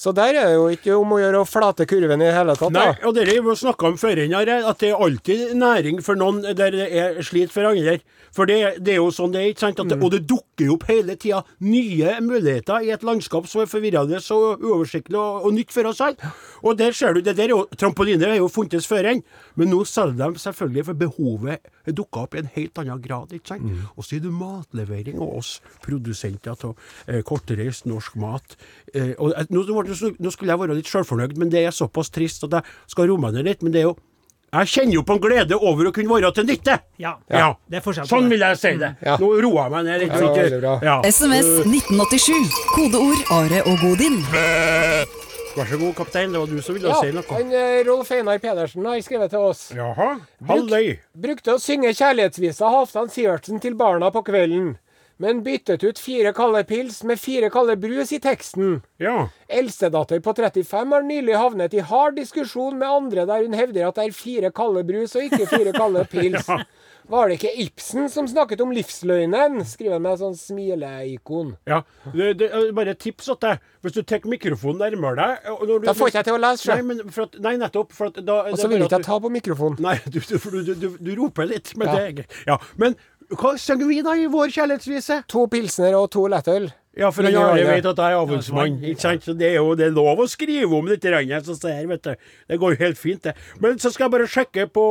Så der er det jo ikke om å gjøre å flate kurven i det hele tatt. Nei, og det har vi snakka om før, her, at det er alltid næring for noen der det er slit for andre. For det, det er jo sånn det er, ikke sant? Det, Mm. Og det dukker jo opp hele tida nye muligheter i et landskap som er forvirrende og uoversiktlig og, og nytt for oss alle. Og der ser du, det der er jo, Trampoline er jo funtes før enn, men nå selger de selvfølgelig for behovet dukka opp i en helt annen grad. ikke sant? Mm. Og så er det matlevering og oss produsenter av eh, kortreist norsk mat. Eh, og eh, nå, nå, nå skulle jeg være litt sjølfornøyd, men det er såpass trist at jeg skal romme ned litt. Men det er jo Jeg kjenner jo på en glede over å kunne være til nytte! Ja. Ja. Det er forskjell på Sånn vil jeg si det. Ja. Nå roer jeg meg ned litt. Ja, bra. Ja. SMS 1987. Kodeord Are og Godin. Vær så god, kaptein. Det var du som ville Ja, si noe. han, eh, Rolf Einar Pedersen har skrevet til oss. Jaha. Halløy. Brukte å synge kjærlighetsvisa Halvdan Sivertsen til barna på kvelden, men byttet ut fire kalde pils med fire kalde brus i teksten. Ja. Eldstedatter på 35 har nylig havnet i hard diskusjon med andre der hun hevder at det er fire kalde brus og ikke fire kalde pils. Var det ikke Ibsen som snakket om livsløgnen? Skriver han med sånn smileikon. ja. Det, det er bare et tips til deg. Hvis du tar mikrofonen nærmere deg og når du, Da får ikke jeg til å lese, sjøl. Nei, at, nei, nettopp. For at da, Og så vil ikke jeg ta på mikrofonen. Nei, du, du, du, du, du roper litt, men Ja. det. Ja. Men hva synger vi da i vår kjærlighetsvise? To pilsner og to lettøl. Ja, for han Jarle vet at jeg er avholdsmann. Ikke sant? Så det er jo det er lov å skrive om dette regnet, så det her, vet du. Det går jo helt fint, det. Men så skal jeg bare sjekke på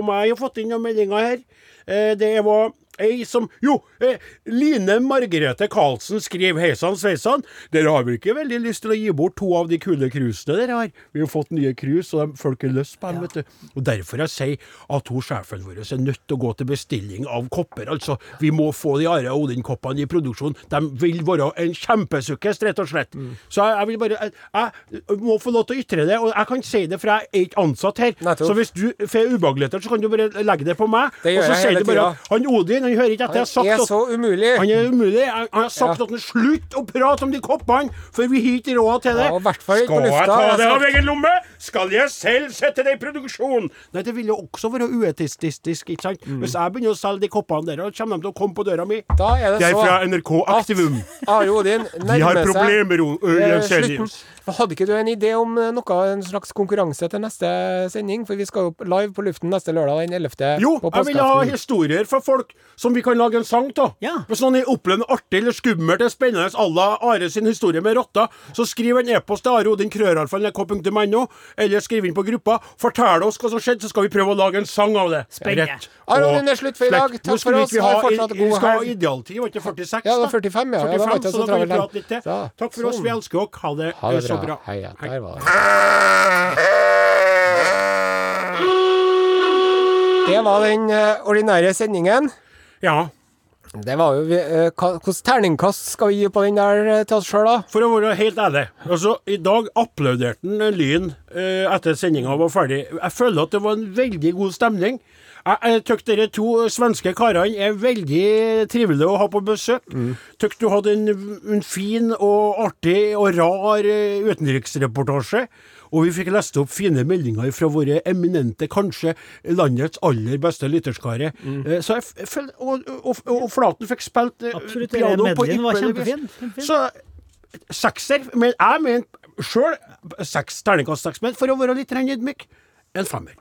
om jeg har fått inn noen meldinger her. Eh, det var ei som Jo, eh, Line Margrethe Karlsen skriver Hei sann, sveisann. Dere har vel ikke veldig lyst til å gi bort to av de kule cruisene dere har? Vi har fått nye cruise, og de, folk har lyst på dem, vet du. Og derfor jeg sier at hun sjefen vår er nødt til å gå til bestilling av kopper. Altså, vi må få de Are Odin-koppene i produksjon. De vil være en kjempesukkes, rett og slett. Så jeg, jeg vil bare jeg, jeg må få lov til å ytre det, og jeg kan si det, for jeg er ikke ansatt her. Nei, Så hvis du får ubehageligheter, så kan du bare legge det på meg. Det og så sier du bare at han Odin, han hører ikke etter. Han sagt er at- så umulig. han er umulig. Han har sagt Ja. at han slutt å prate om de koppene, for vi har ikke råd til det. Ja, hvert fall ikke på Skal lufta, jeg ta jeg det av egen lomme? Skal jeg selv sette det i produksjon? Nei, det vil jo også være uetistisk, ikke sant? Mm. Hvis jeg begynner å selge de koppene der, kommer de til å komme på døra mi. Da er det Det er så fra NRK Aktivum. Are Odin De har nærmer seg problemer, eh, Jens slutten. Hadde ikke du en idé om eh, noe, en slags konkurranse til neste sending? For vi skal jo live på luften neste lørdag, den 11. Jo, på jeg vil ha historier fra folk som vi kan lage en sang av. Ja. Hvis noen opplever noe artig eller skummelt eller spennende à la Are sin historie med rotta, så skriv en e-post til areodin.krøralfa.nrk.no, eller skriv inn på gruppa. Fortell oss hva som skjedde, så skal vi prøve å lage en sang av det. Spennende. Rett. Are Odin, det er slutt for i dag. Takk for vi oss. ikke Ha i- vi skal ha idealtid, var ikke 46? Ja, det var da? 45, ja. Ja, det 45, var ikke så så da kan vi prate litt til. Ja, Takk for oss, sånn. vi elsker dere. Ha det, Ha det så bra. Hei, ja, Hei. der var det. Det var den eh, ordinære sendingen. Ja. Det var jo vi- eh, Hvilket terningkast skal vi gi på den der eh, til oss sjøl, da? For å være helt ærlig, altså, i dag applauderte han Lyn eh, etter sendinga var ferdig. Jeg føler at det var en veldig god stemning. Jeg, jeg dere to svenske karene er veldig trivelige å ha på besøk. Mm. Du hadde en, en fin og artig og rar eh, utenriksreportasje. Og vi fikk lest opp fine meldinger fra våre eminente, kanskje landets aller beste lytterskare. Mm. Så jeg f- føl- og, og, og Flaten fikk spilt eh, Absolutt, det piano på ypperlig. Så sekser. Men jeg mener sjøl seks terningkast seks, men for å være litt ydmyk, en femmer.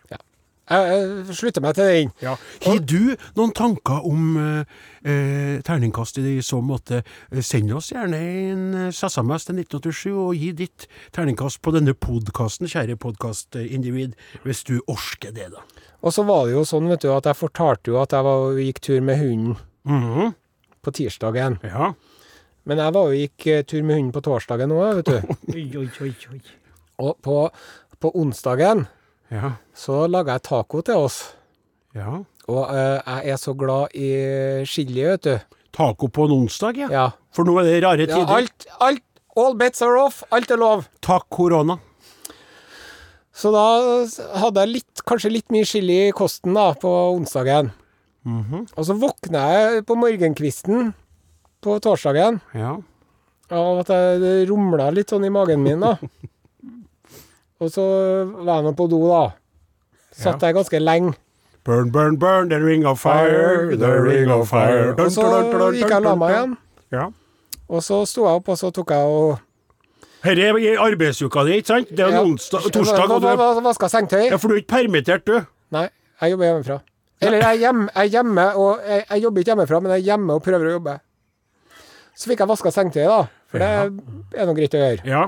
Jeg, jeg slutter meg til den. Ja. Har du noen tanker om eh, eh, terningkast i så måte? Send oss gjerne en eh, SMS til 1987 og gi ditt terningkast på denne podkasten, kjære podkastindivid, hvis du orsker det, da. Og så var det jo sånn, vet du, at jeg fortalte jo at jeg var, gikk tur med hunden Mhm. på tirsdagen. Ja. Men jeg var jo gikk eh, tur med hunden på torsdagen òg, vet du. Oi, oi, oi, oi. Og på, på onsdagen. Så laga jeg taco til oss. ja. Og eh, jeg er så glad i chili, vet du. Taco på en onsdag, ja. For nå er det rare ja tider. alt, alt All bets are off. Alt er lov. Takk, korona. Så da hadde jeg litt, kanskje litt mye chili i kosten da, på onsdagen. Mhm. Og så våkna jeg på morgenkvisten på torsdagen Ja. av at jeg- det rumla litt sånn i magen min. da. Og så var jeg nå på do, da. Satt jeg ganske lenge. Burn, burn, burn, the ring of fire, the ring of fire. Og så gikk jeg og la meg igjen. Ja. Og så sto jeg opp, og så tok jeg og Dette er arbeidsuka di, ikke sant? Det er Ja. onsdag, torsdag, og du Vaska sengetøy? ja, for du er ikke permittert, du. Nei, jeg jobber hjemmefra. Eller jeg er hjemme, jeg er hjemme og jeg, jeg jobber ikke hjemmefra, men jeg er hjemme og prøver å jobbe. Så fikk jeg vaska sengetøyet, da. For det er noe greit å gjøre. Ja.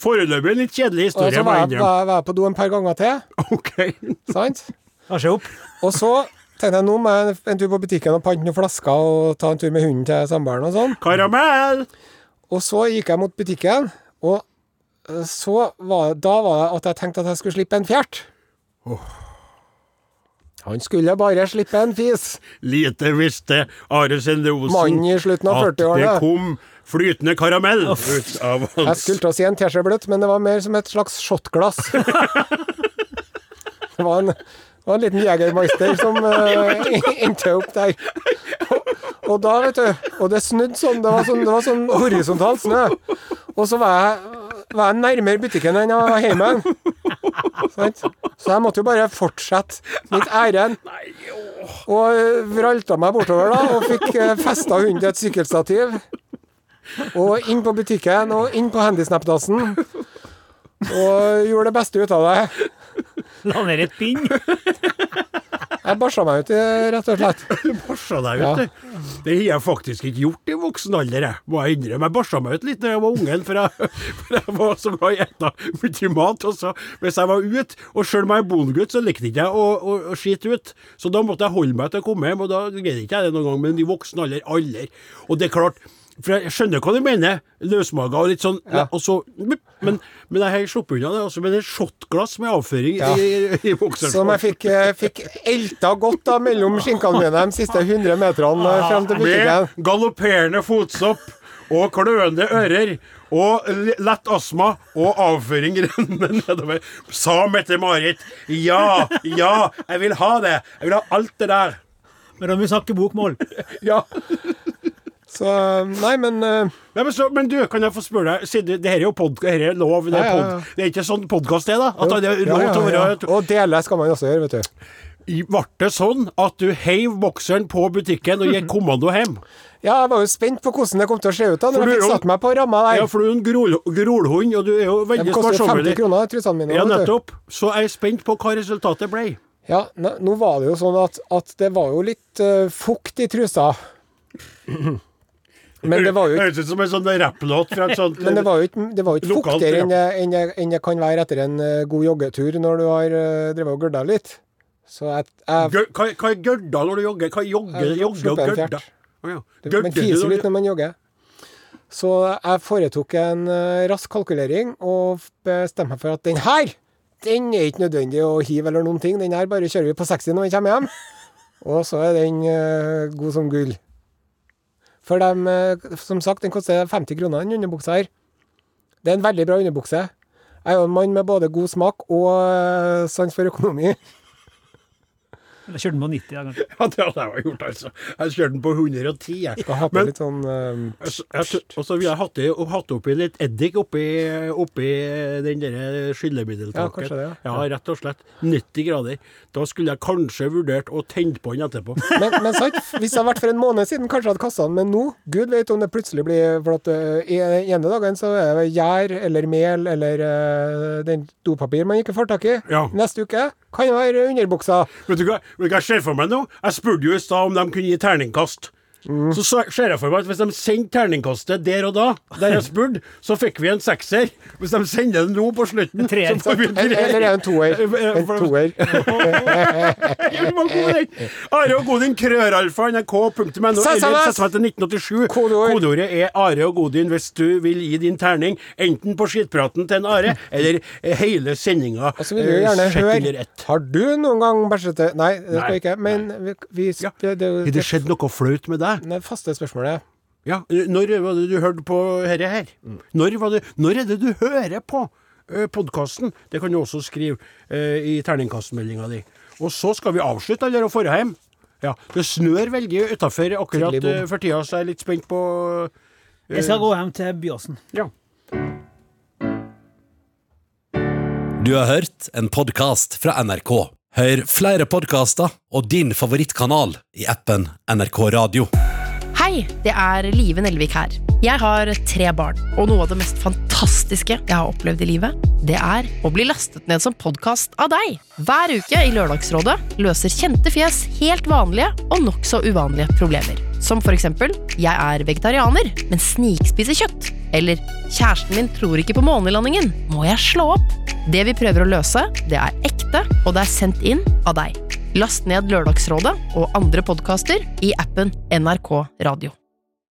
Foreløpig en litt kjedelig historie. Og så var jeg var, var jeg på do en par ganger til, Ok. sant? Opp. Og så tenkte jeg nå må jeg en tur på butikken og pante noen flasker og ta en tur med hunden til samboeren og sånn. Karamell! Og så gikk jeg mot butikken, og eh, så var, da var det at jeg tenkte at jeg skulle slippe en fjert. Han skulle bare slippe en fis. Lite visste Are Sende Osen Mannen i slutten av at det kom flytende karamell ut av Jeg skulle til å si en teskje bløtt, men det var mer som et slags shotglass. det var en, var en liten Jegermeister som uh, endte opp der. Og, og da, vet du Og det snudde sånn. Det var sånn, det var sånn horisontal snø. Og så var jeg, var jeg nærmere butikken enn jeg var hjemme. Så jeg måtte jo bare fortsette mitt ærend. Og eh, vralta meg bortover da, og fikk uh, festa hunden til et sykkelstativ. Og inn på butikken og inn på handysnap-dassen. Og gjorde det beste ut av det. La ned et bind. Jeg bæsja meg ut, rett og slett. Du Barsa deg ut. det. Det har jeg faktisk ikke gjort i voksen alder, jeg. må jeg innrømme. Jeg barsa meg ut litt da jeg var ungen, for jeg, for jeg var så glad i å mye mat. Og så, hvis jeg var ute, og sjøl om jeg er bondegutt, så likte ikke jeg å, å, å skite ut. Så da måtte jeg holde meg til å komme hjem, og da greide ikke jeg det noen gang. Men i voksen alder, aldri. Og det er klart, for jeg skjønner hva du mener, løsmaga og litt sånn, Ja. og så, men, men jeg har sluppet unna det, altså men et shotglass med avføring Ja. i, i Som jeg fikk, fikk elta godt da mellom skinkene mine de siste 100 meterne eh, frem til butikken. Med galopperende fotsopp og kløende ører. Og lett astma og avføring rennende nedover. Sa Mette-Marit. Ja, ja, jeg vil ha det. Jeg vil ha alt det der. Men da må vi snakke bokmål. Ja. Så Nei, men uh... Nei, men, så, men du, kan jeg få spørre deg, siden det her er jo pod, det er lov, det er, pod, det er ikke sånn podkast det, da? At det er lov til å være. Og dele skal man også gjøre, vet du. Ble det sånn at du heiv bokseren på butikken og gikk kommando hjem? Ja, jeg var jo spent på hvordan det kom til å se ut da når jeg fikk satt meg på ramma der. Ja, for du er en grol, grolhund, og du er jo veldig Det veldig koster 50 kroner, trusene mine. Ja, nettopp. Så jeg er spent på hva resultatet ble. Ja, nå var det jo sånn at, at det var jo litt uh, fukt i trusa. Men det var jo Høres ut som en sånn rapplåt fra et sånt Men det var jo ikke, det var jo ikke fuktigere enn det, det, enn det kan være etter en eh, god joggetur når du har uh, drevet og gørda litt. Så jeg, jeg, Hva, hva er gørda når du jogger? Hva er jogge, Jeg jogge og en gørda? Å ja. det, man fiser litt når man jogger. Så jeg foretok en uh, rask kalkulering og bestemte meg for at den her, den er ikke nødvendig å hive eller noen ting. Den her bare kjører vi på 60 når vi kommer hjem. Og så er den uh, god som gull. For dem, eh, som sagt, den koster 50 kroner, den underbuksa her. Det er en veldig bra underbukse. Jeg er jo en mann med både god smak og eh, sans for økonomi. Eller kjørte den på 90, da, kanskje. Ja, det hadde jeg gjort, altså. Jeg kjørte den på 110, jeg. Skal ha på litt sånn eh, Og så ville jeg hatt, i- hatt oppi litt eddik oppi, oppi den der Ja, skyllemiddeltaket. det, ja. ja. rett og slett. 90 grader. Da skulle jeg kanskje vurdert å tenne på den etterpå. Men, men sant, hvis det hadde vært for en måned siden, kanskje jeg hadde kasta den, men nå Gud vet om det plutselig blir For at uh, ene dagen så er det gjær eller mel eller uh, den dopapir man ikke får tak i. Ja. Neste uke kan være underbuksa. Vet du hva, vet du hva jeg ser for meg nå? Jeg spurte jo i stad om de kunne gi terningkast. Mm. Så så- ser jeg for meg at hvis de sendte terningkastet der og da, der jeg spurte, så fikk vi en sekser. Hvis de sender det nå på slutten, så får vi en Eller, treer. eller er en toer? En toer. Are og Godin, krøralfa, nrk.no, eller SMS. til 1987. Kodeordet er Are og Godin hvis du vil gi din terning, enten på skittpraten til en Are, eller eh, hele sendinga Og så vil vi gjerne eh, under høre. Har du noen gang bæsjete Nei, det skal vi ikke. Men vi, vi Ja. det, det, Har det skjedd noe flaut med deg? Det faste spørsmålet. Ja, når var det du hørte på dette her? Når, var det, når er det du hører på uh, podkasten? Det kan du også skrive eh, i terningkastmeldinga di. Og så skal vi avslutte alle og dra hjem. Ja, det snør veldig utafor akkurat eh, for tida, så jeg er litt spent på eh, Jeg skal gå hjem til Byåsen. Ja. Du har hørt en podkast fra NRK. Hør flere podkaster og din favorittkanal i appen NRK Radio. Hei, det er Live Nelvik her. Jeg har tre barn, og noe av det mest fantastiske jeg har opplevd i livet, det er å bli lastet ned som podkast av deg. Hver uke i Lørdagsrådet løser kjente fjes helt vanlige og nokså uvanlige problemer. Som for eksempel jeg er vegetarianer, men snikspiser kjøtt. Eller kjæresten min tror ikke på månelandingen, må jeg slå opp? Det vi prøver å løse, det er ekte, og det er sendt inn av deg. Last ned Lørdagsrådet og andre podkaster i appen NRK Radio.